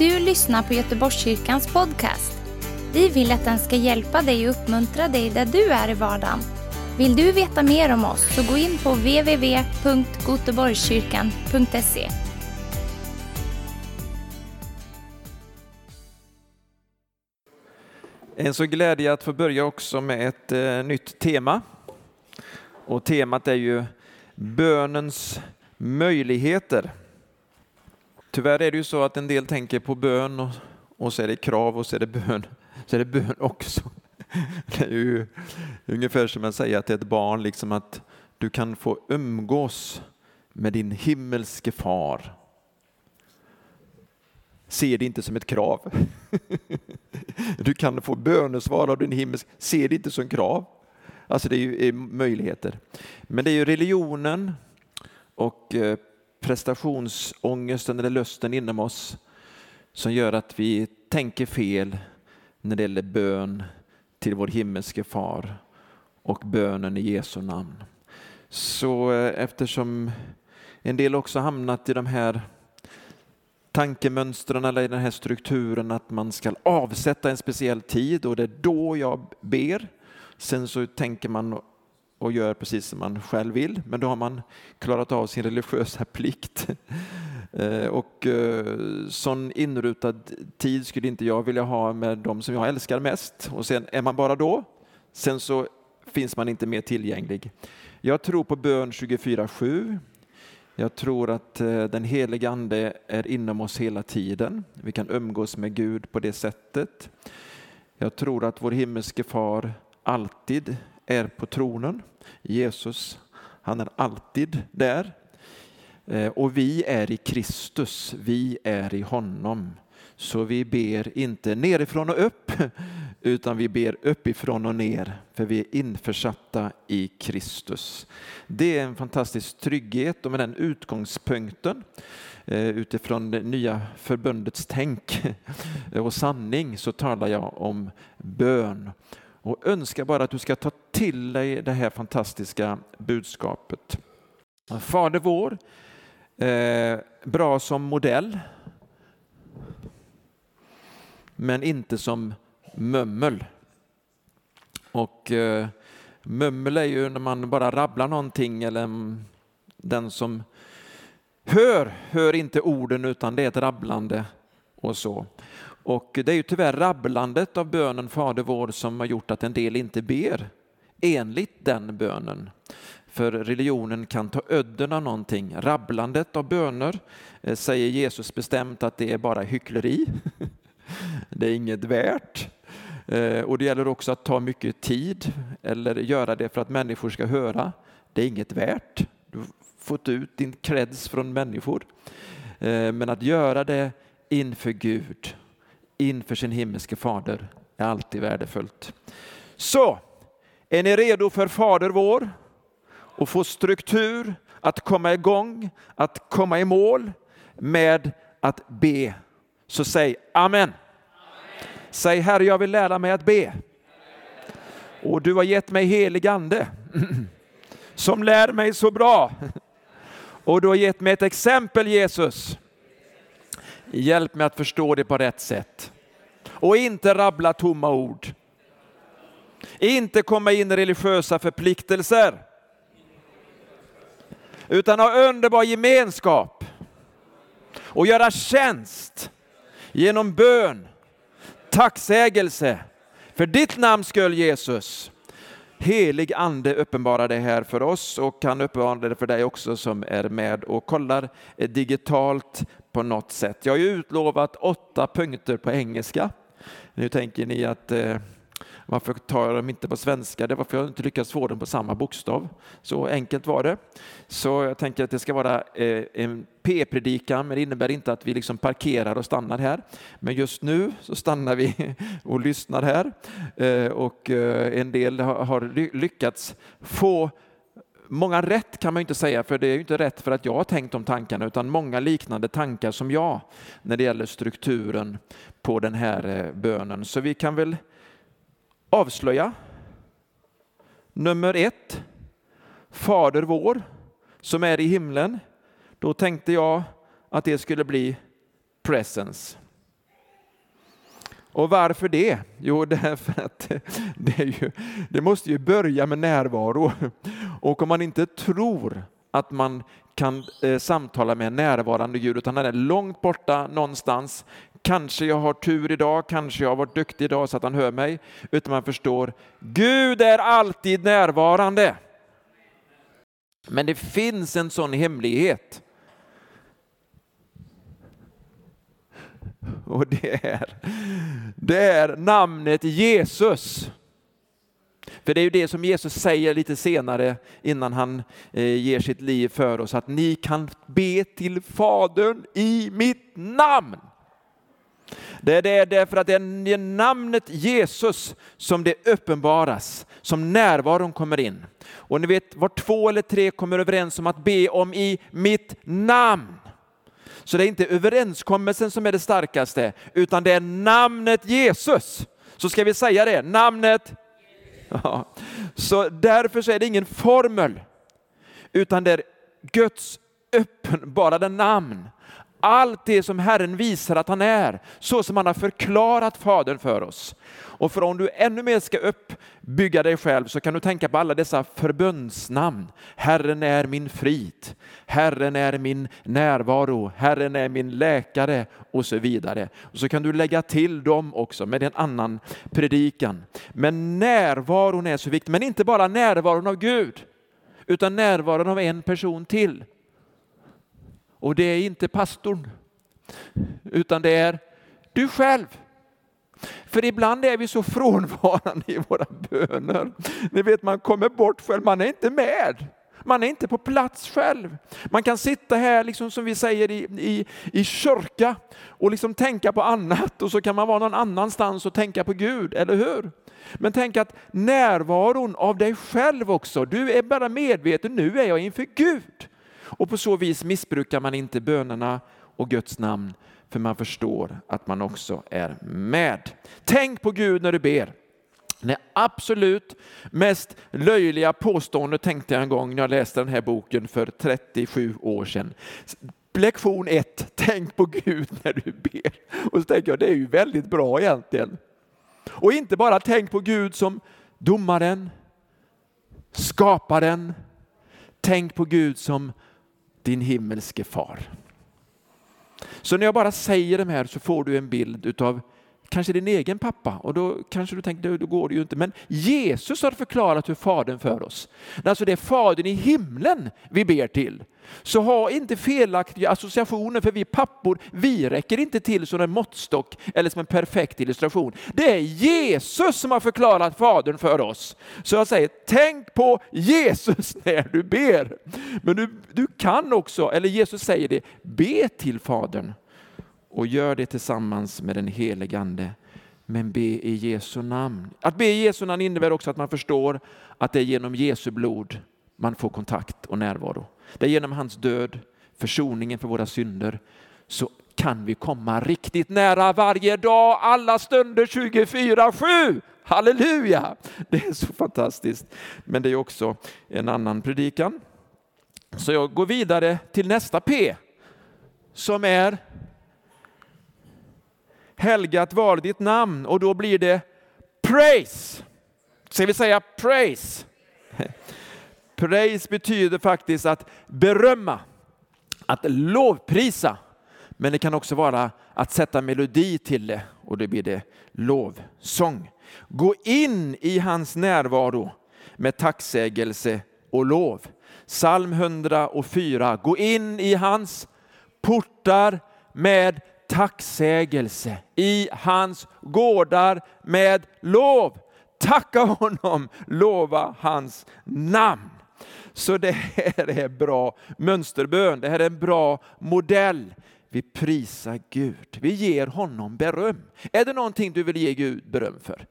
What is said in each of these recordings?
du lyssnar på Göteborgskyrkans podcast. Vi vill att den ska hjälpa dig och uppmuntra dig där du är i vardagen. Vill du veta mer om oss så gå in på www.goteborgskyrkan.se. En så glädje att få börja också med ett eh, nytt tema. Och temat är ju bönens möjligheter. Tyvärr är det ju så att en del tänker på bön och, och så är det krav och så är det bön, så är det bön också. Det är ju ungefär som att säga till ett barn liksom att du kan få umgås med din himmelske far. Se det inte som ett krav. Du kan få bönesvar av din himmelske, se det inte som krav. Alltså det är ju möjligheter. Men det är ju religionen och eh, prestationsångesten eller lusten inom oss som gör att vi tänker fel när det gäller bön till vår himmelske far och bönen i Jesu namn. Så eh, eftersom en del också hamnat i de här tankemönstren eller i den här strukturen att man ska avsätta en speciell tid och det är då jag ber. Sen så tänker man och gör precis som man själv vill, men då har man klarat av sin religiösa plikt. Eh, och eh, sån inrutad tid skulle inte jag vilja ha med de som jag älskar mest. Och sen är man bara då, sen så finns man inte mer tillgänglig. Jag tror på bön 24-7. Jag tror att eh, den heliga Ande är inom oss hela tiden. Vi kan umgås med Gud på det sättet. Jag tror att vår himmelske far alltid är på tronen. Jesus, han är alltid där. Eh, och vi är i Kristus, vi är i honom. Så vi ber inte nerifrån och upp, utan vi ber uppifrån och ner, för vi är införsatta i Kristus. Det är en fantastisk trygghet och med den utgångspunkten eh, utifrån det nya förbundets tänk och sanning så talar jag om bön och önskar bara att du ska ta till dig det här fantastiska budskapet. Fader vår, eh, bra som modell, men inte som mömmel. Och eh, mömmel är ju när man bara rabblar någonting eller den som hör, hör inte orden utan det är ett rabblande och så. Och det är ju tyvärr rabblandet av bönen Fader vår som har gjort att en del inte ber enligt den bönen. För religionen kan ta ödden av någonting. Rabblandet av böner eh, säger Jesus bestämt att det är bara hyckleri. Det är inget värt. Eh, och det gäller också att ta mycket tid eller göra det för att människor ska höra. Det är inget värt. Du har fått ut din kreds från människor. Eh, men att göra det inför Gud inför sin himmelske fader är alltid värdefullt. Så, är ni redo för Fader vår? Och få struktur, att komma igång, att komma i mål med att be. Så säg Amen. Amen. Säg Herre, jag vill lära mig att be. Och du har gett mig helig ande som lär mig så bra. Och du har gett mig ett exempel Jesus Hjälp mig att förstå det på rätt sätt. Och inte rabbla tomma ord. Inte komma in i religiösa förpliktelser. Utan ha underbar gemenskap. Och göra tjänst genom bön, tacksägelse för ditt namns skull Jesus. Helig ande uppenbarar det här för oss och kan uppenbara det för dig också som är med och kollar digitalt på något sätt. Jag har ju utlovat åtta punkter på engelska. Nu tänker ni att eh, varför tar jag dem inte på svenska? Det var för att jag inte lyckats få dem på samma bokstav. Så enkelt var det. Så jag tänker att det ska vara eh, en P-predikan, men det innebär inte att vi liksom parkerar och stannar här. Men just nu så stannar vi och lyssnar här. Eh, och eh, en del har, har lyckats få Många rätt kan man inte säga, för det är ju inte rätt för att jag har tänkt de tankarna, utan många liknande tankar som jag när det gäller strukturen på den här eh, bönen. Så vi kan väl avslöja. Nummer ett, Fader vår som är i himlen. Då tänkte jag att det skulle bli presence. Och varför det? Jo, därför att det, ju, det, måste ju börja med närvaro. Och om man inte tror att man kan eh, samtala med en närvarande Gud, utan han är långt borta någonstans. Kanske jag har tur idag, kanske jag har varit duktig idag så att han hör mig. Utan man förstår, Gud är alltid närvarande. Men det finns en sån hemlighet. Och det är, det är namnet Jesus. För det är ju det som Jesus säger lite senare innan han eh, ger sitt liv för oss, att ni kan be till Fadern i mitt namn. Det är därför att det är namnet Jesus som det uppenbaras, som närvaron kommer in. Och ni vet, var två eller tre kommer överens om att be om i mitt namn. Så det är inte överenskommelsen som är det starkaste, utan det är namnet Jesus. Så ska vi säga det, namnet Ja. Så därför så är det ingen formel, utan det är Guds uppenbarade namn. Allt det som Herren visar att han är, så som han har förklarat Fadern för oss. Och för om du ännu mer ska uppbygga dig själv så kan du tänka på alla dessa förbundsnamn. Herren är min frid, Herren är min närvaro, Herren är min läkare och så vidare. Och så kan du lägga till dem också med en annan predikan. Men närvaron är så viktig, men inte bara närvaron av Gud, utan närvaron av en person till. Och det är inte pastorn, utan det är du själv. För ibland är vi så frånvarande i våra böner. Ni vet, man kommer bort själv, man är inte med. Man är inte på plats själv. Man kan sitta här, liksom som vi säger i, i, i kyrka, och liksom tänka på annat och så kan man vara någon annanstans och tänka på Gud, eller hur? Men tänk att närvaron av dig själv också, du är bara medveten, nu är jag inför Gud. Och på så vis missbrukar man inte bönerna och Guds namn för man förstår att man också är med. Tänk på Gud när du ber. Det absolut mest löjliga påståendet tänkte jag en gång när jag läste den här boken för 37 år sedan. Lektion 1, tänk på Gud när du ber. Och så tänker jag, det är ju väldigt bra egentligen. Och inte bara tänk på Gud som domaren, skaparen. Tänk på Gud som din himmelske far. Så när jag bara säger de här så får du en bild utav kanske din egen pappa och då kanske du tänker, då går det ju inte. Men Jesus har förklarat hur Fadern för oss. Alltså det är Fadern i himlen vi ber till. Så ha inte felaktiga associationer för vi pappor, vi räcker inte till som en måttstock eller som en perfekt illustration. Det är Jesus som har förklarat Fadern för oss. Så jag säger, tänk på Jesus när du ber. Men du, du kan också, eller Jesus säger det, be till Fadern och gör det tillsammans med den helige Ande. Men be i Jesu namn. Att be i Jesu namn innebär också att man förstår att det är genom Jesu blod man får kontakt och närvaro. Det är genom hans död, försoningen för våra synder, så kan vi komma riktigt nära varje dag, alla stunder 24-7. Halleluja! Det är så fantastiskt. Men det är också en annan predikan. Så jag går vidare till nästa P som är helgat var ditt namn och då blir det praise. Ska vi säga praise? Praise betyder faktiskt att berömma, att lovprisa. Men det kan också vara att sätta melodi till det och då blir det lovsång. Gå in i hans närvaro med tacksägelse och lov. Psalm 104. Gå in i hans portar med tacksägelse, i hans gårdar med lov. Tacka honom, lova hans namn. Så det här är bra mönsterbön, det här är en bra modell. Vi prisar Gud, vi ger honom beröm. Är det någonting du vill ge Gud beröm för?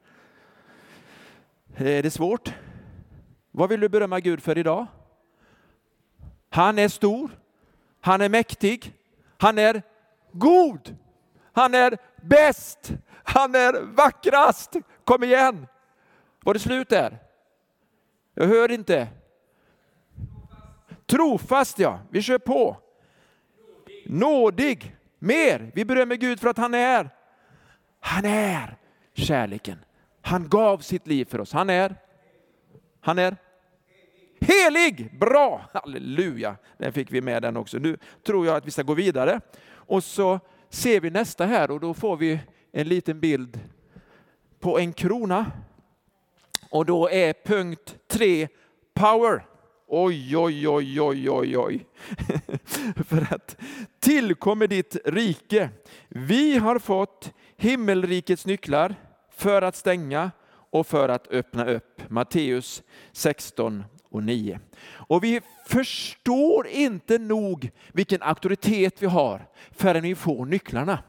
Är det svårt? Vad vill du berömma Gud för idag? Han är stor, han är mäktig, han är god, han är bäst, han är vackrast. Kom igen! Var det slut där? Jag hör inte. Trofast ja, vi kör på. Nådig, mer. Vi berömmer Gud för att han är Han är kärleken. Han gav sitt liv för oss. Han är, han är helig. Bra, halleluja. Den fick vi med den också. Nu tror jag att vi ska gå vidare. Och så ser vi nästa här och då får vi en liten bild på en krona. Och då är punkt tre power. Oj, oj, oj, oj, oj, oj. För att tillkommer ditt rike. Vi har fått himmelrikets nycklar för att stänga och för att öppna upp. Matteus 16 och 9. Och vi förstår inte nog vilken auktoritet vi har förrän vi får nycklarna.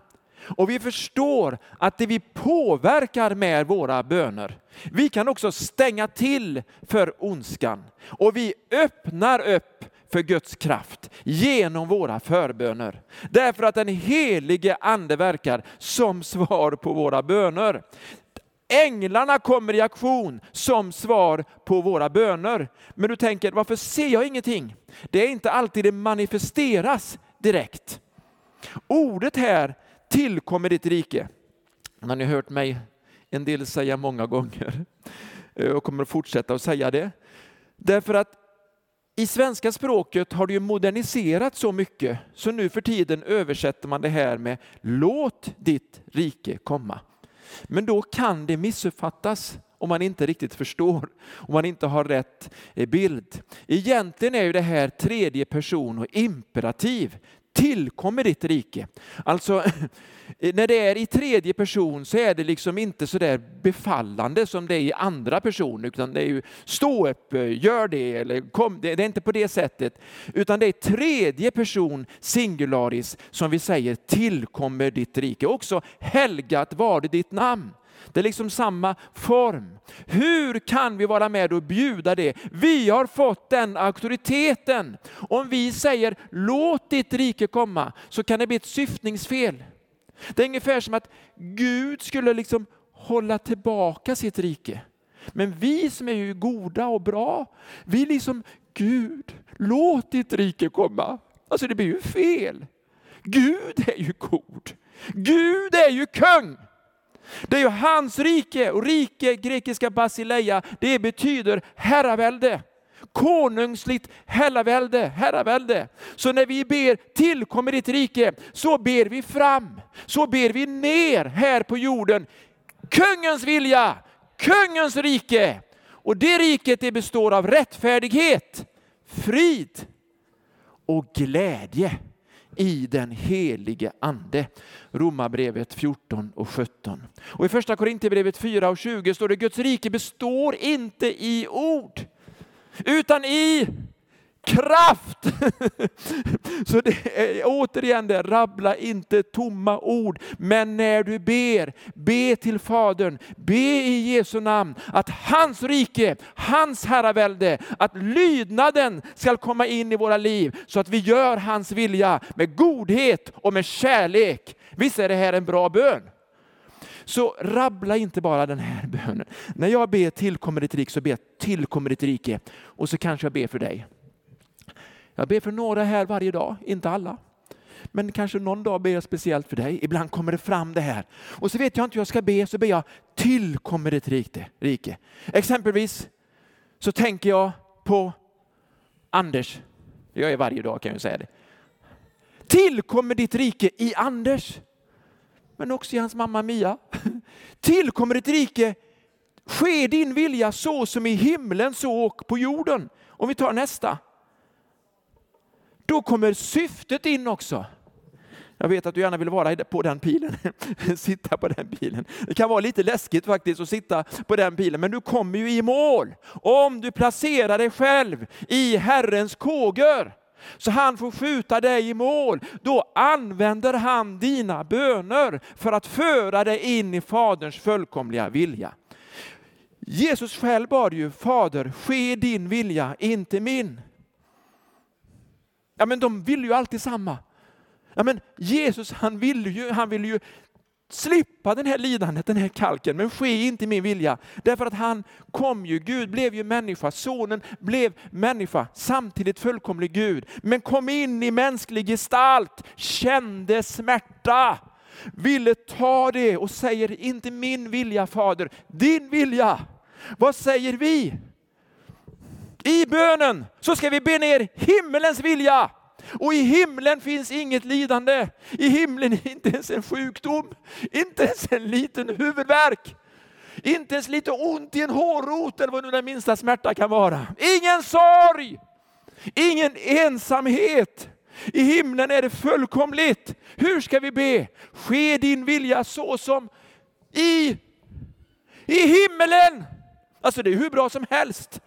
Och vi förstår att det vi påverkar med våra böner, vi kan också stänga till för ondskan. Och vi öppnar upp för Guds kraft genom våra förböner. Därför att den helige ande verkar som svar på våra böner. Änglarna kommer i aktion som svar på våra böner. Men du tänker, varför ser jag ingenting? Det är inte alltid det manifesteras direkt. Ordet här tillkommer ditt rike. Har ni hört mig en del säga många gånger eh, och kommer att fortsätta att säga det. Därför att i svenska språket har det ju moderniserat så mycket så nu för tiden översätter man det här med låt ditt rike komma. Men då kan det missuppfattas om man inte riktigt förstår, om man inte har rätt eh, bild. Egentligen är ju det här tredje person och imperativ tillkommer ditt rike. Alltså, när det är i tredje person så är det liksom inte så där befallande som det är i andra personer, utan det är ju stå upp, eh, gör det, eller kom, det är inte på det sättet. Utan det är tredje person singularis som vi säger tillkommer ditt rike. Också helgat var det ditt namn. Det är liksom samma form. Hur kan vi vara med och bjuda det? Vi har fått den auktoriteten. Om vi säger låt ditt rike komma så kan det bli ett syftningsfel. Det är ungefär som att Gud skulle liksom hålla tillbaka sitt rike. Men vi som är ju goda och bra, vi liksom Gud, låt ditt rike komma. Alltså det blir ju fel. Gud är ju god. Gud är ju kung. Det är ju hans rike och rike, grekiska basileia, det betyder herravälde. Konungsligt herravälde, herravälde. Så när vi ber tillkommer ditt rike, så ber vi fram, så ber vi ner här på jorden. Kungens vilja, kungens rike. Och det riket det består av rättfärdighet, frid och glädje i den helige ande. Romarbrevet 14 och 17. Och i första Korinthierbrevet 4 och 20 står det Guds rike består inte i ord utan i kraft. Så det är återigen det, rabbla inte tomma ord. Men när du ber, be till Fadern, be i Jesu namn att hans rike, hans herravälde, att lydnaden ska komma in i våra liv så att vi gör hans vilja med godhet och med kärlek. Visst är det här en bra bön? Så rabbla inte bara den här bönen. När jag ber tillkommer ditt rike så ber jag tillkommer ditt rike och så kanske jag ber för dig. Jag ber för några här varje dag, inte alla. Men kanske någon dag ber jag speciellt för dig. Ibland kommer det fram det här. Och så vet jag inte hur jag ska be, så ber jag tillkommer ditt rike. Exempelvis så tänker jag på Anders. Det gör jag varje dag kan jag säga det. Tillkommer ditt rike i Anders. Men också i hans mamma Mia. Tillkommer ditt rike. Ske din vilja så som i himlen så och på jorden. Om vi tar nästa. Då kommer syftet in också. Jag vet att du gärna vill vara på den pilen, sitta på den pilen. Det kan vara lite läskigt faktiskt att sitta på den pilen, men du kommer ju i mål om du placerar dig själv i Herrens kågor. Så han får skjuta dig i mål. Då använder han dina böner för att föra dig in i Faderns fullkomliga vilja. Jesus själv bad ju, Fader, ske din vilja, inte min. Ja, men de vill ju alltid samma. Ja, men Jesus han ville ju, han ville ju slippa den här lidandet, den här kalken, men ske inte min vilja. Därför att han kom ju, Gud blev ju människa, sonen blev människa, samtidigt fullkomlig Gud, men kom in i mänsklig gestalt, kände smärta ville ta det och säger, inte min vilja Fader, din vilja. Vad säger vi? I bönen så ska vi be ner himmelens vilja. Och i himlen finns inget lidande. I himlen är inte ens en sjukdom, inte ens en liten huvudvärk. Inte ens lite ont i en hårrot eller vad nu den minsta smärta kan vara. Ingen sorg, ingen ensamhet. I himlen är det fullkomligt. Hur ska vi be? Ske din vilja så som i, i himmelen. Alltså det är hur bra som helst.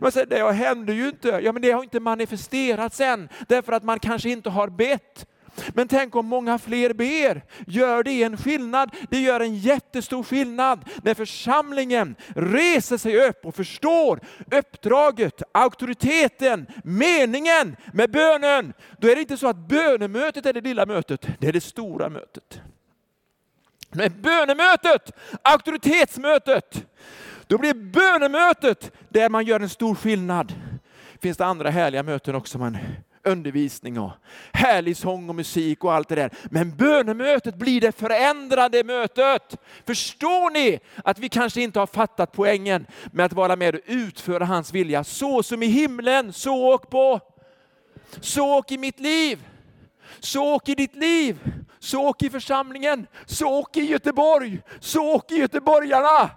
Man säger, det händer ju inte. Ja, men det har inte manifesterats än, därför att man kanske inte har bett. Men tänk om många fler ber. Gör det en skillnad? Det gör en jättestor skillnad när församlingen reser sig upp och förstår uppdraget, auktoriteten, meningen med bönen. Då är det inte så att bönemötet är det lilla mötet, det är det stora mötet. Men bönemötet, auktoritetsmötet, då blir bönemötet där man gör en stor skillnad. Finns det andra härliga möten också, men undervisning och härlig sång och musik och allt det där. Men bönemötet blir det förändrade mötet. Förstår ni att vi kanske inte har fattat poängen med att vara med och utföra hans vilja så som i himlen, så och på. Så och i mitt liv. Så och i ditt liv. Så och i församlingen. Så och i Göteborg. Så och i göteborgarna.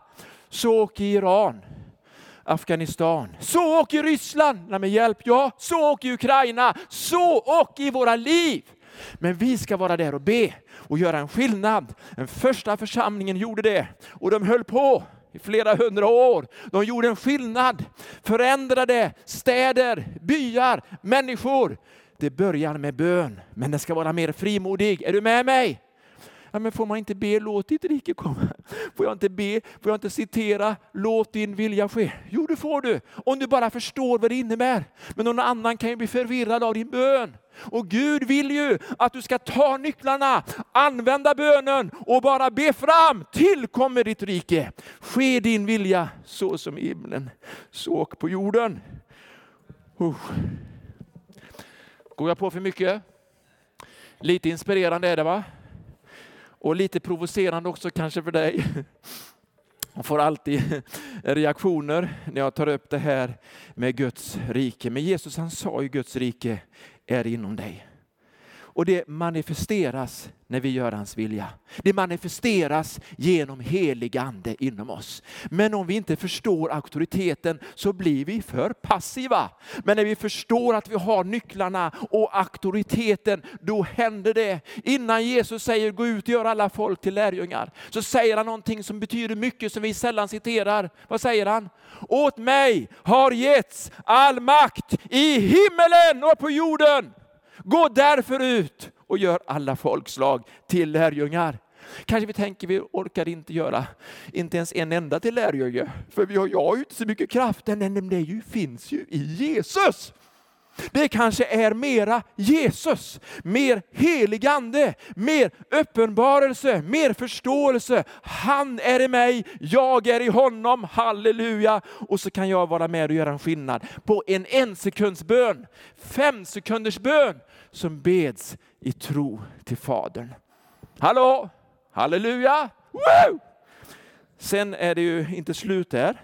Så och i Iran. Afghanistan. Så och i Ryssland, Nej, med hjälp, ja. Så och i Ukraina. Så och i våra liv. Men vi ska vara där och be och göra en skillnad. Den första församlingen gjorde det och de höll på i flera hundra år. De gjorde en skillnad, förändrade städer, byar, människor. Det börjar med bön, men den ska vara mer frimodig. Är du med mig? Ja, men får man inte be låt ditt rike komma? Får jag inte be, får jag inte citera låt din vilja ske? Jo, det får du, om du bara förstår vad det innebär. Men någon annan kan ju bli förvirrad av din bön. Och Gud vill ju att du ska ta nycklarna, använda bönen och bara be fram. Tillkommer ditt rike. Ske din vilja så som i himlen, så och på jorden. Uh. Går jag på för mycket? Lite inspirerande är det va? Och lite provocerande också kanske för dig. Jag får alltid reaktioner när jag tar upp det här med Guds rike. Men Jesus han sa ju Guds rike är inom dig. Och det manifesteras när vi gör hans vilja. Det manifesteras genom helig ande inom oss. Men om vi inte förstår auktoriteten så blir vi för passiva. Men när vi förstår att vi har nycklarna och auktoriteten, då händer det. Innan Jesus säger gå ut och gör alla folk till lärjungar, så säger han någonting som betyder mycket som vi sällan citerar. Vad säger han? Åt mig har getts all makt i himmelen och på jorden. Gå därför ut och gör alla folkslag till lärjungar. Kanske vi tänker vi orkar inte göra inte ens en enda till lärjunge, för vi har, jag har ju inte så mycket kraft. Nej Men det finns ju i Jesus. Det kanske är mera Jesus, mer heligande, mer uppenbarelse, mer förståelse. Han är i mig, jag är i honom, halleluja. Och så kan jag vara med och göra en skillnad på en ensekundsbön, fem sekunders bön som beds i tro till Fadern. Hallå, halleluja! Woo! Sen är det ju inte slut där.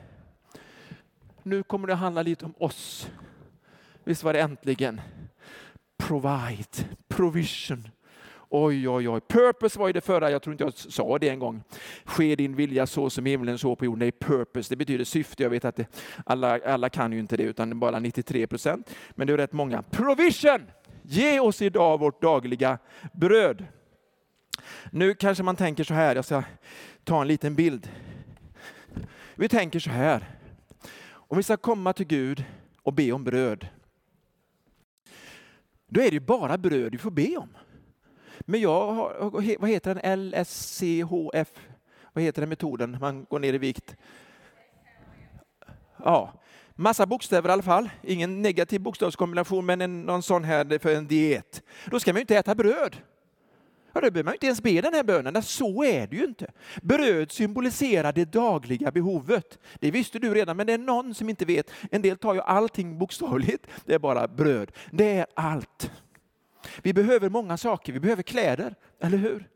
Nu kommer det att handla lite om oss Visst var det äntligen? Provide, provision. Oj, oj, oj. Purpose var ju det förra, jag tror inte jag sa det en gång. Ske din vilja så som himlen så på jorden. Det är purpose, det betyder syfte. Jag vet att det, alla, alla kan ju inte det, utan bara 93 procent. Men det är rätt många. Provision! Ge oss idag vårt dagliga bröd. Nu kanske man tänker så här, jag ska ta en liten bild. Vi tänker så här, om vi ska komma till Gud och be om bröd, då är det bara bröd du får be om. Men jag har, vad heter den, LSCHF, vad heter den metoden man går ner i vikt? Ja, massa bokstäver i alla fall. Ingen negativ bokstavskombination, men en, någon sån här för en diet. Då ska man ju inte äta bröd. Ja, då behöver man inte ens be den här bönen. Så är det ju inte. Bröd symboliserar det dagliga behovet. Det visste du redan, men det är någon som inte vet. En del tar ju allting bokstavligt. Det är bara bröd. Det är allt. Vi behöver många saker. Vi behöver kläder, eller hur?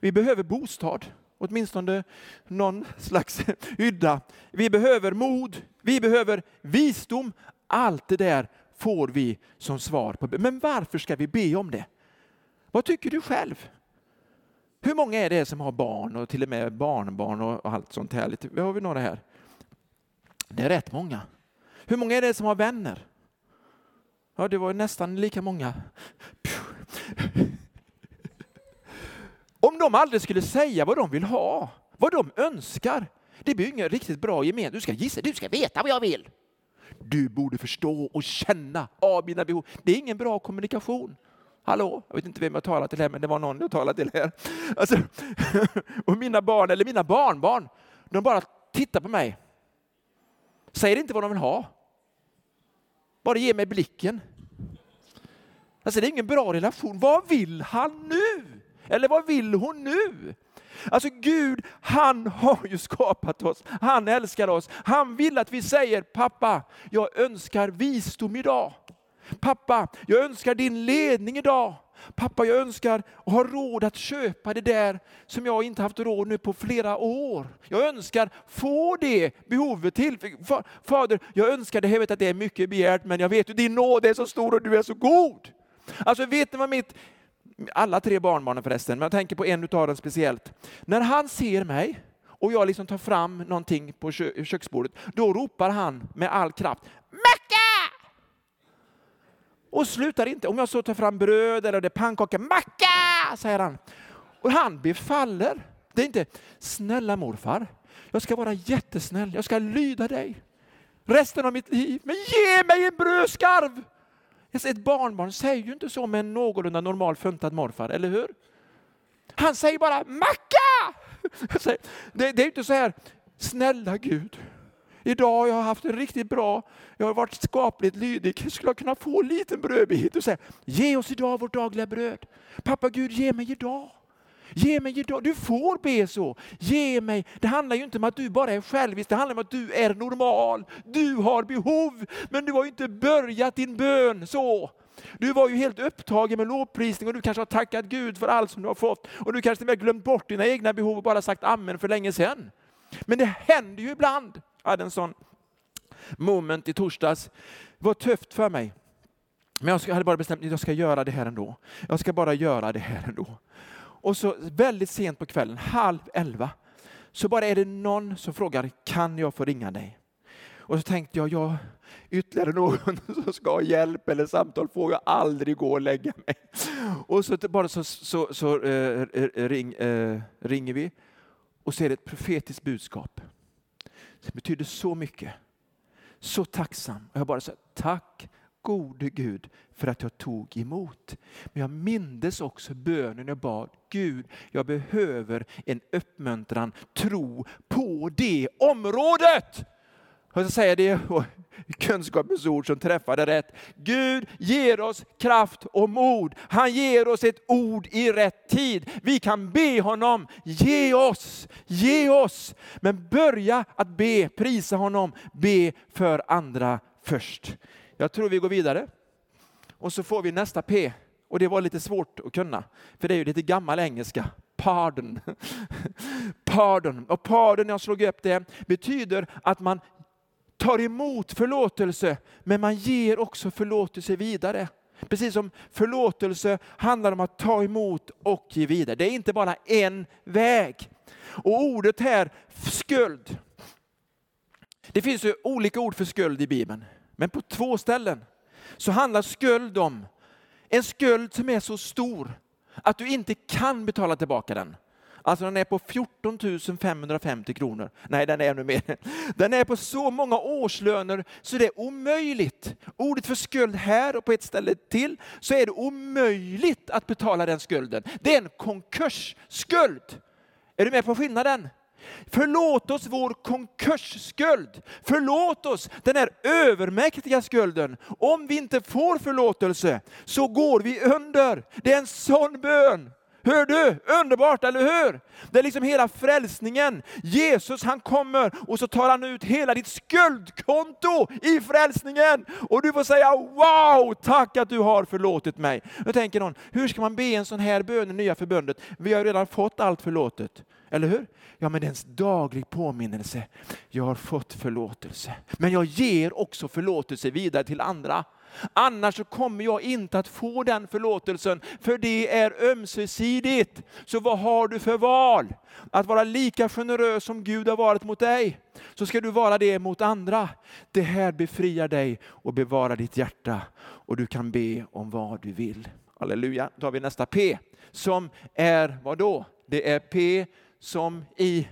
Vi behöver bostad, åtminstone någon slags hydda. Vi behöver mod, vi behöver visdom. Allt det där får vi som svar på Men varför ska vi be om det? Vad tycker du själv? Hur många är det som har barn och till och med barnbarn och allt sånt här? Vi har vi några här? Det är rätt många. Hur många är det som har vänner? Ja, det var nästan lika många. Om de aldrig skulle säga vad de vill ha, vad de önskar, det blir ingen riktigt bra gemenskap. Du ska gissa, du ska veta vad jag vill. Du borde förstå och känna av mina behov. Det är ingen bra kommunikation. Hallå, jag vet inte vem jag talar till här, men det var någon jag talade till här. Alltså, och mina barn, eller mina barnbarn, de bara tittar på mig. Säger inte vad de vill ha. Bara ger mig blicken. Alltså det är ingen bra relation. Vad vill han nu? Eller vad vill hon nu? Alltså Gud, han har ju skapat oss. Han älskar oss. Han vill att vi säger, pappa, jag önskar visdom idag. Pappa, jag önskar din ledning idag. Pappa, jag önskar att ha råd att köpa det där som jag inte haft råd nu på flera år. Jag önskar få det behovet till. Fader, jag önskar det, jag vet att det är mycket begärt, men jag vet att din nåd är så stor och du är så god. Alltså vet ni vad mitt, alla tre barnbarnen förresten, men jag tänker på en av dem speciellt. När han ser mig och jag liksom tar fram någonting på köksbordet, då ropar han med all kraft, Macka! Och slutar inte. Om jag så tar fram bröd eller det är pannkaka, Macka! säger han. Och han befaller. Det är inte, snälla morfar, jag ska vara jättesnäll, jag ska lyda dig resten av mitt liv, men ge mig en brödskarv! Ett barnbarn säger ju inte så med en någorlunda normal funtad morfar, eller hur? Han säger bara macka! Det, det är inte så här, snälla Gud, idag har jag haft en riktigt bra, jag har varit skapligt lydig, skulle jag kunna få en liten brödbit och säga, ge oss idag vårt dagliga bröd. Pappa Gud, ge mig idag. Ge mig idag. Du får be så. Ge mig. Det handlar ju inte om att du bara är självisk, det handlar om att du är normal. Du har behov, men du har ju inte börjat din bön så. Du var ju helt upptagen med lovprisning och du kanske har tackat Gud för allt som du har fått. Och du kanske till och med glömt bort dina egna behov och bara sagt amen för länge sedan. Men det händer ju ibland. Jag hade en sån moment i torsdags. Det var tufft för mig. Men jag hade bara bestämt att jag ska göra det här ändå. Jag ska bara göra det här ändå. Och så väldigt sent på kvällen, halv elva, så bara är det någon som frågar, kan jag få ringa dig? Och så tänkte jag, ja, ytterligare någon som ska ha hjälp eller samtal får jag aldrig gå och lägga mig. Och så bara så, så, så äh, ring, äh, ringer vi och så är det ett profetiskt budskap. Det betyder så mycket. Så tacksam. Och jag bara sa tack gode Gud för att jag tog emot. Men jag mindes också bönen jag bad. Gud, jag behöver en uppmuntran, tro på det området. Jag säger det kunskapens ord som träffade rätt. Gud ger oss kraft och mod. Han ger oss ett ord i rätt tid. Vi kan be honom, ge oss, ge oss. Men börja att be, prisa honom, be för andra först. Jag tror vi går vidare. Och så får vi nästa P. Och det var lite svårt att kunna, för det är ju lite gammal engelska. Pardon. pardon. Och pardon, jag slog upp det, betyder att man tar emot förlåtelse, men man ger också förlåtelse vidare. Precis som förlåtelse handlar om att ta emot och ge vidare. Det är inte bara en väg. Och ordet här, skuld. Det finns ju olika ord för skuld i Bibeln. Men på två ställen så handlar skuld om en skuld som är så stor att du inte kan betala tillbaka den. Alltså den är på 14 550 kronor. Nej, den är ännu mer. Den är på så många årslöner så det är omöjligt. Ordet för skuld här och på ett ställe till så är det omöjligt att betala den skulden. Det är en konkursskuld. Är du med på skillnaden? Förlåt oss vår konkursskuld. Förlåt oss den här övermäktiga skulden. Om vi inte får förlåtelse så går vi under. Det är en sån bön. Hör du? Underbart, eller hur? Det är liksom hela frälsningen. Jesus han kommer och så tar han ut hela ditt skuldkonto i frälsningen. Och du får säga wow, tack att du har förlåtit mig. Då tänker någon, hur ska man be en sån här bön i nya förbundet? Vi har redan fått allt förlåtet. Eller hur? Ja, men det är en daglig påminnelse. Jag har fått förlåtelse. Men jag ger också förlåtelse vidare till andra. Annars så kommer jag inte att få den förlåtelsen, för det är ömsesidigt. Så vad har du för val? Att vara lika generös som Gud har varit mot dig, så ska du vara det mot andra. Det här befriar dig och bevarar ditt hjärta och du kan be om vad du vill. Halleluja. Då har vi nästa P, som är vad då? Det är P som i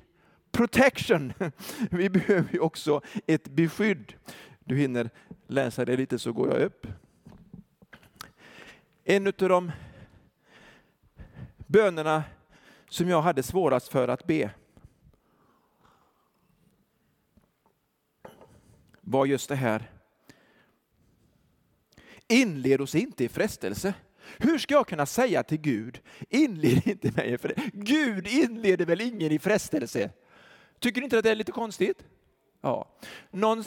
protection. Vi behöver ju också ett beskydd. Du hinner läsa det lite så går jag upp. En av de bönerna som jag hade svårast för att be var just det här. Inled oss inte i frestelse. Hur ska jag kunna säga till Gud, inled inte mig i frestelse. Gud inleder väl ingen i frestelse? Tycker ni inte att det är lite konstigt? Ja. Någon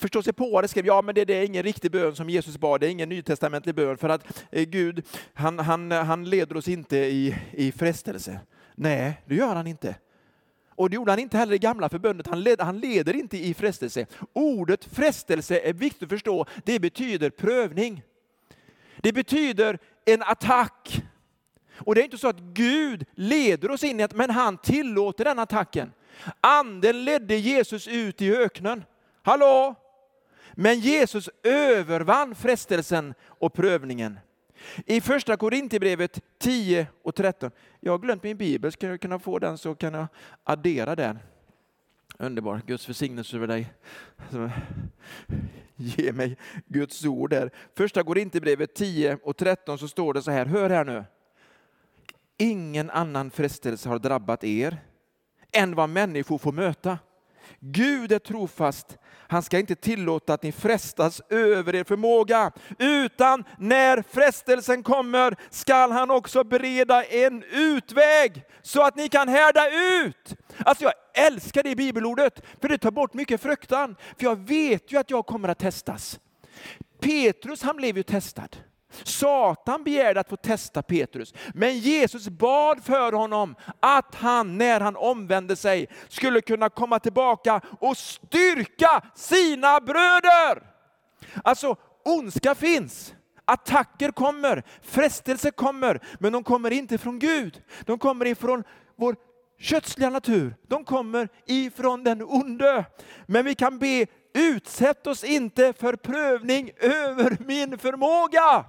förstå sig på det skrev, ja men det, det, är ingen riktig bön som Jesus bad, det är ingen nytestamentlig bön för att eh, Gud, han, han, han leder oss inte i, i frestelse. Nej, det gör han inte. Och det gjorde han inte heller i gamla förbundet, han, led, han leder inte i frestelse. Ordet frestelse är viktigt att förstå, det betyder prövning. Det betyder en attack. Och det är inte så att Gud leder oss in i att, men han tillåter den attacken. Anden ledde Jesus ut i öknen. Hallå! Men Jesus övervann frestelsen och prövningen. I första Korinthierbrevet 10 och 13. Jag har glömt min bibel, ska jag kunna få den så kan jag addera den. Underbar, Guds välsignelse över dig. Ge mig Guds ord där. Första Korinthierbrevet 10 och 13 så står det så här, hör här nu. Ingen annan frestelse har drabbat er än vad människor får möta. Gud är trofast. Han ska inte tillåta att ni frestas över er förmåga, utan när frestelsen kommer skall han också bereda en utväg så att ni kan härda ut. Alltså jag älskar det bibelordet, för det tar bort mycket fruktan. För jag vet ju att jag kommer att testas. Petrus han blev ju testad. Satan begärde att få testa Petrus, men Jesus bad för honom att han, när han omvände sig, skulle kunna komma tillbaka och styrka sina bröder. Alltså, ondska finns. Attacker kommer, frestelser kommer, men de kommer inte från Gud. De kommer ifrån vår kötsliga natur. De kommer ifrån den onde. Men vi kan be, utsätt oss inte för prövning över min förmåga.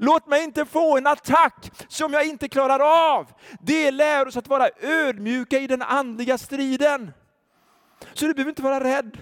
Låt mig inte få en attack som jag inte klarar av. Det lär oss att vara ödmjuka i den andliga striden. Så du behöver inte vara rädd.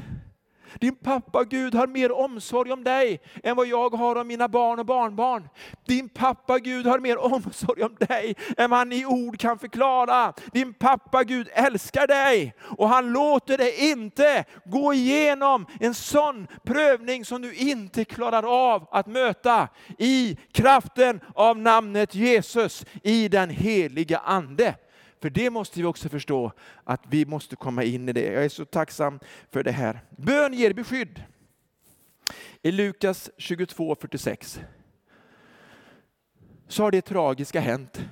Din pappa Gud har mer omsorg om dig än vad jag har om mina barn och barnbarn. Din pappa Gud har mer omsorg om dig än vad han i ord kan förklara. Din pappa Gud älskar dig och han låter dig inte gå igenom en sån prövning som du inte klarar av att möta i kraften av namnet Jesus i den heliga ande. För det måste vi också förstå, att vi måste komma in i det. Jag är så tacksam för det här. Bön ger beskydd. I Lukas 22.46 så har det tragiska hänt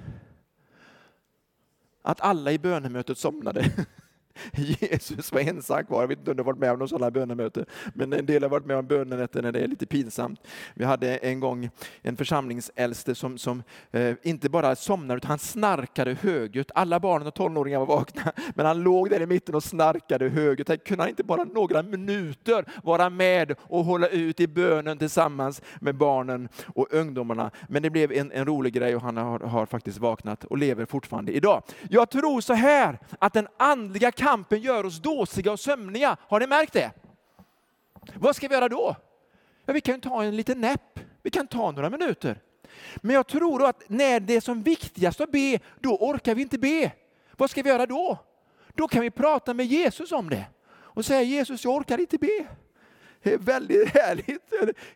att alla i bönemötet somnade. Jesus var ensam kvar. Jag vet inte om du har varit med om något sådana bönemöte, men en del har varit med om bönenätter när det är lite pinsamt. Vi hade en gång en församlingsäldste som, som eh, inte bara somnade, utan han snarkade högljutt. Alla barnen och tonåringar var vakna, men han låg där i mitten och snarkade högljutt. Han kunde inte bara några minuter vara med och hålla ut i bönen tillsammans med barnen och ungdomarna. Men det blev en, en rolig grej och han har, har faktiskt vaknat och lever fortfarande idag. Jag tror så här, att den andliga kampen gör oss dåsiga och sömniga. Har ni märkt det? Vad ska vi göra då? Ja, vi kan ta en liten näpp. Vi kan ta några minuter. Men jag tror att när det är som viktigast att be, då orkar vi inte be. Vad ska vi göra då? Då kan vi prata med Jesus om det och säga Jesus, jag orkar inte be. Det är väldigt härligt.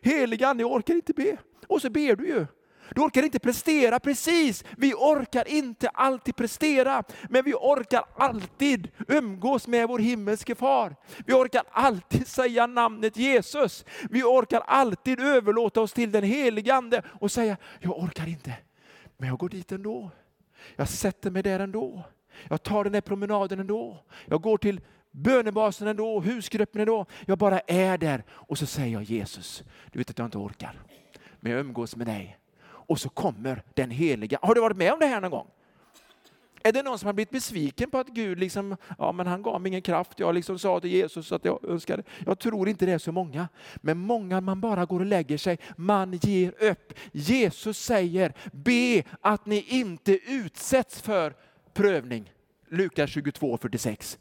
Helig Ande, jag orkar inte be. Och så ber du ju. Du orkar inte prestera, precis. Vi orkar inte alltid prestera, men vi orkar alltid umgås med vår himmelske far. Vi orkar alltid säga namnet Jesus. Vi orkar alltid överlåta oss till den helige Ande och säga, jag orkar inte, men jag går dit ändå. Jag sätter mig där ändå. Jag tar den där promenaden ändå. Jag går till bönebasen ändå, husgruppen ändå. Jag bara är där och så säger jag Jesus, du vet att jag inte orkar, men jag umgås med dig och så kommer den heliga. Har du varit med om det här någon gång? Är det någon som har blivit besviken på att Gud liksom, ja men han gav mig ingen kraft, jag liksom sa till Jesus att jag önskade. Jag tror inte det är så många. Men många man bara går och lägger sig, man ger upp. Jesus säger, be att ni inte utsätts för prövning. Lukas 22.46.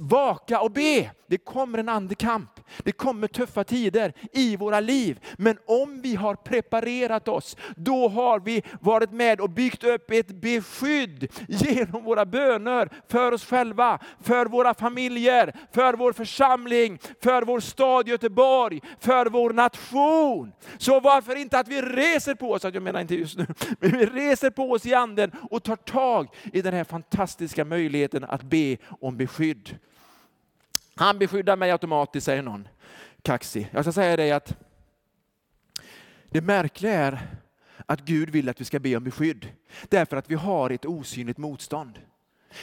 Vaka och be. Det kommer en andekamp. Det kommer tuffa tider i våra liv. Men om vi har preparerat oss, då har vi varit med och byggt upp ett beskydd genom våra böner för oss själva, för våra familjer, för vår församling, för vår stad Göteborg, för vår nation. Så varför inte att vi reser på oss, jag menar inte just nu, men vi reser på oss i anden och tar tag i den här fantastiska möjligheten att be om beskydd. Han beskyddar mig automatiskt, säger någon kaxig. Jag ska säga dig att det märkliga är att Gud vill att vi ska be om beskydd. Därför att vi har ett osynligt motstånd.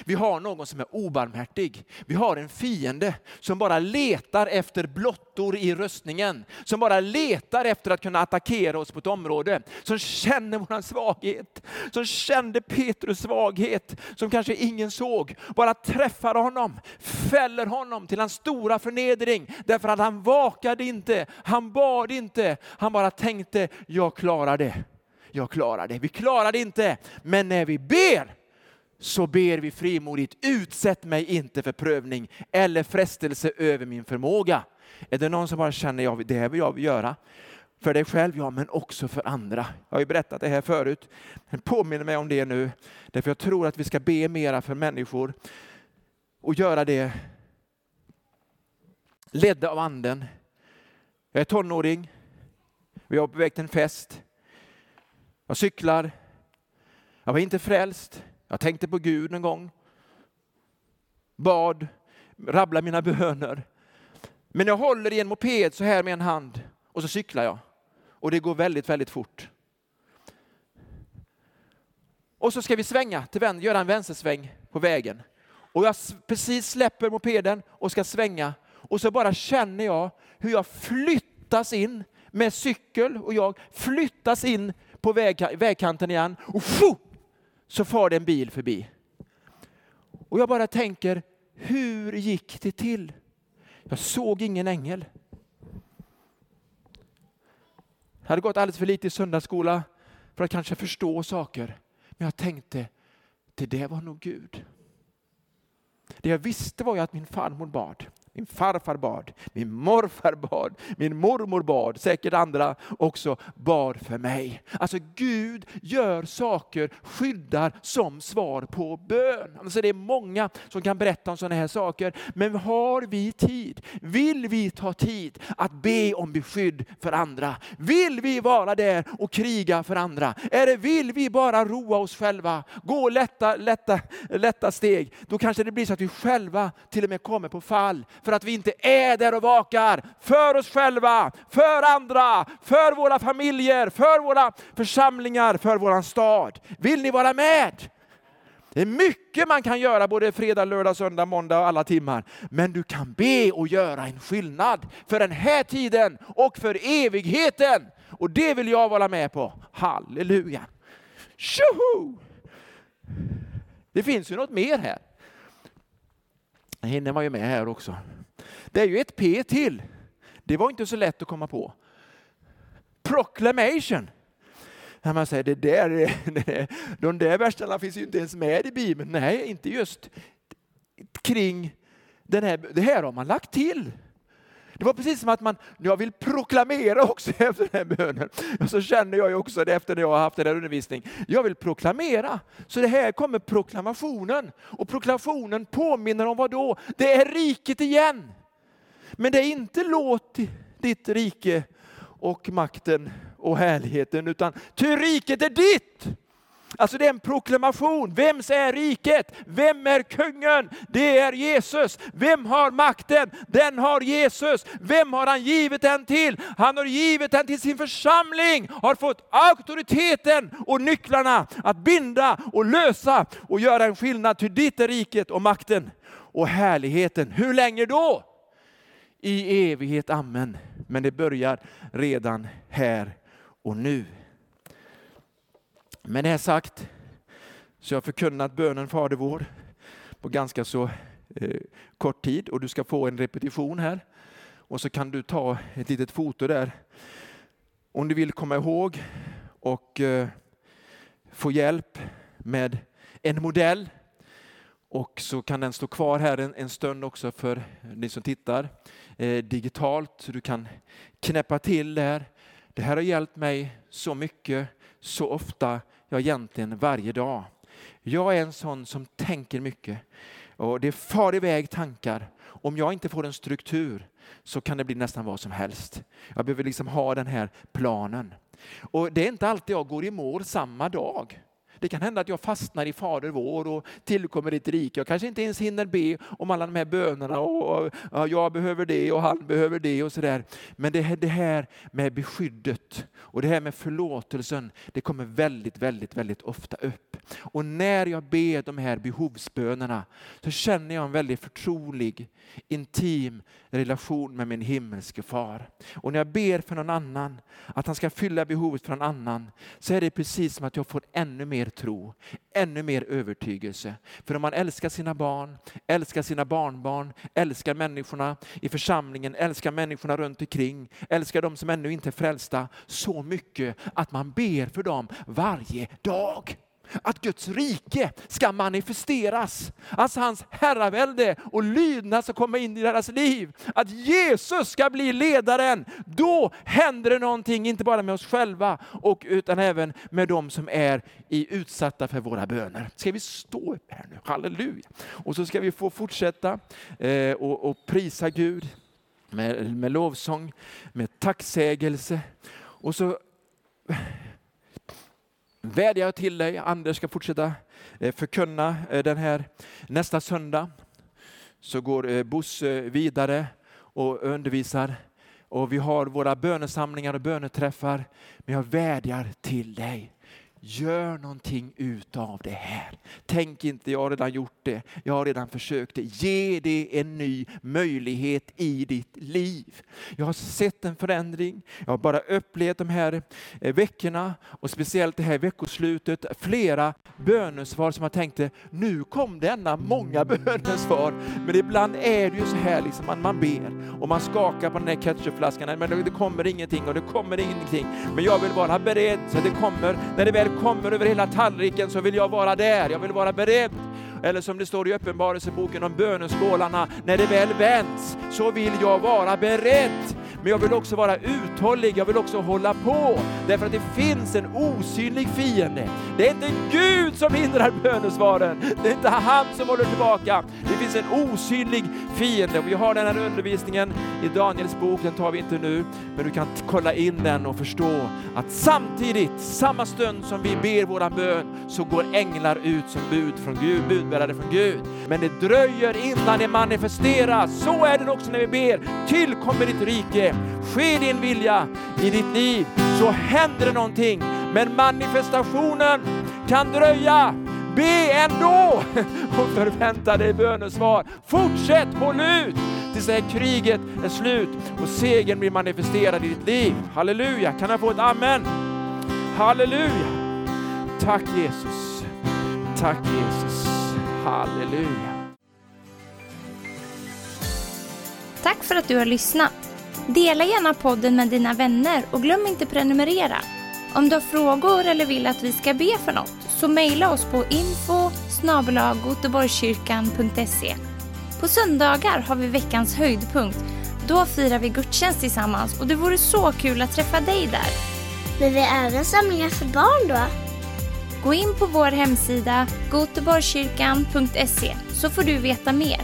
Vi har någon som är obarmhärtig. Vi har en fiende som bara letar efter blottor i röstningen. Som bara letar efter att kunna attackera oss på ett område. Som känner vår svaghet. Som kände Petrus svaghet som kanske ingen såg. Bara träffar honom, fäller honom till hans stora förnedring. Därför att han vakade inte, han bad inte. Han bara tänkte, jag klarar det. Jag klarar det. Vi klarar det inte. Men när vi ber så ber vi frimodigt, utsätt mig inte för prövning eller frestelse över min förmåga. Är det någon som bara känner, ja, det här vill jag göra? För dig själv, ja, men också för andra. Jag har ju berättat det här förut, men påminner mig om det nu. Därför jag tror att vi ska be mera för människor och göra det ledda av anden. Jag är tonåring, vi var på väg till en fest. Jag cyklar, jag var inte frälst, jag tänkte på Gud en gång. Bad, rabblade mina böner. Men jag håller i en moped så här med en hand och så cyklar jag. Och det går väldigt, väldigt fort. Och så ska vi svänga till vänster, göra en vänstersväng på vägen. Och jag precis släpper mopeden och ska svänga. Och så bara känner jag hur jag flyttas in med cykel och jag flyttas in på väg, vägkanten igen. Och så far det en bil förbi. Och jag bara tänker, hur gick det till? Jag såg ingen ängel. Jag hade gått alldeles för lite i söndagsskola för att kanske förstå saker. Men jag tänkte, det där var nog Gud. Det jag visste var ju att min farmor bad. Min farfar bad, min morfar bad, min mormor bad, säkert andra också bad för mig. Alltså Gud gör saker, skyddar som svar på bön. Alltså det är många som kan berätta om sådana här saker. Men har vi tid? Vill vi ta tid att be om beskydd för andra? Vill vi vara där och kriga för andra? Eller vill vi bara roa oss själva, gå lätta, lätta, lätta steg? Då kanske det blir så att vi själva till och med kommer på fall för att vi inte är där och vakar för oss själva, för andra, för våra familjer, för våra församlingar, för våran stad. Vill ni vara med? Det är mycket man kan göra både fredag, lördag, söndag, måndag och alla timmar. Men du kan be och göra en skillnad för den här tiden och för evigheten. Och det vill jag vara med på. Halleluja! Tjoho! Det finns ju något mer här. Det hinner man ju med här också. Det är ju ett P till. Det var inte så lätt att komma på. Proclamation. När man säger det där, de där verserna finns ju inte ens med i Bibeln. Nej, inte just kring den här, det här har man lagt till. Det var precis som att man, jag vill proklamera också efter den här bönen. Och så känner jag ju också det efter när jag har haft den här undervisningen. Jag vill proklamera. Så det här kommer proklamationen. Och proklamationen påminner om vad då? Det är riket igen. Men det är inte låt ditt rike och makten och härligheten, utan ty riket är ditt. Alltså det är en proklamation. Vems är riket? Vem är kungen? Det är Jesus. Vem har makten? Den har Jesus. Vem har han givit den till? Han har givit den till sin församling, har fått auktoriteten och nycklarna att binda och lösa och göra en skillnad. Till ditt är riket och makten och härligheten. Hur länge då? I evighet, amen. Men det börjar redan här och nu. Med det sagt så jag har förkunnat bönen Fader vår på ganska så eh, kort tid och du ska få en repetition här. Och så kan du ta ett litet foto där. Om du vill komma ihåg och eh, få hjälp med en modell och så kan den stå kvar här en, en stund också för ni som tittar eh, digitalt. Så du kan knäppa till där. Det här har hjälpt mig så mycket, så ofta ja egentligen varje dag. Jag är en sån som tänker mycket och det far iväg tankar. Om jag inte får en struktur så kan det bli nästan vad som helst. Jag behöver liksom ha den här planen. Och Det är inte alltid jag går i mål samma dag. Det kan hända att jag fastnar i Fader vår och tillkommer ditt rike. Jag kanske inte ens hinner be om alla de här bönerna och, och jag behöver det och han behöver det och sådär. Men det, det här med beskyddet och det här med förlåtelsen, det kommer väldigt, väldigt, väldigt ofta upp. Och när jag ber de här behovsbönerna så känner jag en väldigt förtrolig, intim relation med min himmelske far. Och när jag ber för någon annan, att han ska fylla behovet för någon annan, så är det precis som att jag får ännu mer tro, ännu mer övertygelse. För om man älskar sina barn, älskar sina barnbarn, älskar människorna i församlingen, älskar människorna runt omkring, älskar de som ännu inte är frälsta så mycket att man ber för dem varje dag att Guds rike ska manifesteras. Alltså hans herravälde och lydnad ska komma in i deras liv. Att Jesus ska bli ledaren. Då händer det någonting, inte bara med oss själva, och, utan även med de som är i, utsatta för våra böner. Ska vi stå upp här nu? Halleluja! Och så ska vi få fortsätta eh, och, och prisa Gud med, med lovsång, med tacksägelse. Och så vädjar jag till dig, Anders ska fortsätta eh, förkunna eh, den här nästa söndag. Så går eh, Bosse vidare och undervisar och vi har våra bönesamlingar och böneträffar. Men jag vädjar till dig. Gör någonting utav det här. Tänk inte, jag har redan gjort det, jag har redan försökt det. Ge det en ny möjlighet i ditt liv. Jag har sett en förändring, jag har bara upplevt de här eh, veckorna och speciellt det här veckoslutet, flera bönesvar som jag tänkte, nu kom denna många bönesvar. Men ibland är det ju så här, liksom, man, man ber och man skakar på den här ketchupflaskan, men det kommer ingenting och det kommer ingenting. Men jag vill vara beredd så det kommer, när det väl kommer över hela tallriken så vill jag vara där, jag vill vara beredd. Eller som det står i Uppenbarelseboken om böneskålarna, när det väl vänds så vill jag vara beredd. Men jag vill också vara uthållig, jag vill också hålla på. Därför att det finns en osynlig fiende. Det är inte Gud som hindrar bönesvaren. Det är inte han som håller tillbaka. Det finns en osynlig fiende. Vi har den här undervisningen i Daniels bok, den tar vi inte nu. Men du kan kolla in den och förstå att samtidigt, samma stund som vi ber våran bön, så går änglar ut som bud från Gud, budbärare från Gud. Men det dröjer innan det manifesteras. Så är det också när vi ber. Tillkommer ditt rike ske din vilja i ditt liv så händer det någonting. Men manifestationen kan dröja. Be ändå och förvänta dig bönesvar. Fortsätt, håll ut tills det här kriget är slut och segern blir manifesterad i ditt liv. Halleluja, kan jag få ett amen? Halleluja. Tack Jesus. Tack Jesus. Halleluja. Tack för att du har lyssnat. Dela gärna podden med dina vänner och glöm inte prenumerera. Om du har frågor eller vill att vi ska be för något så mejla oss på info På söndagar har vi veckans höjdpunkt. Då firar vi gudstjänst tillsammans och det vore så kul att träffa dig där. Men vi har även samlingar för barn då? Gå in på vår hemsida goteborgkyrkan.se så får du veta mer.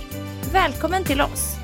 Välkommen till oss!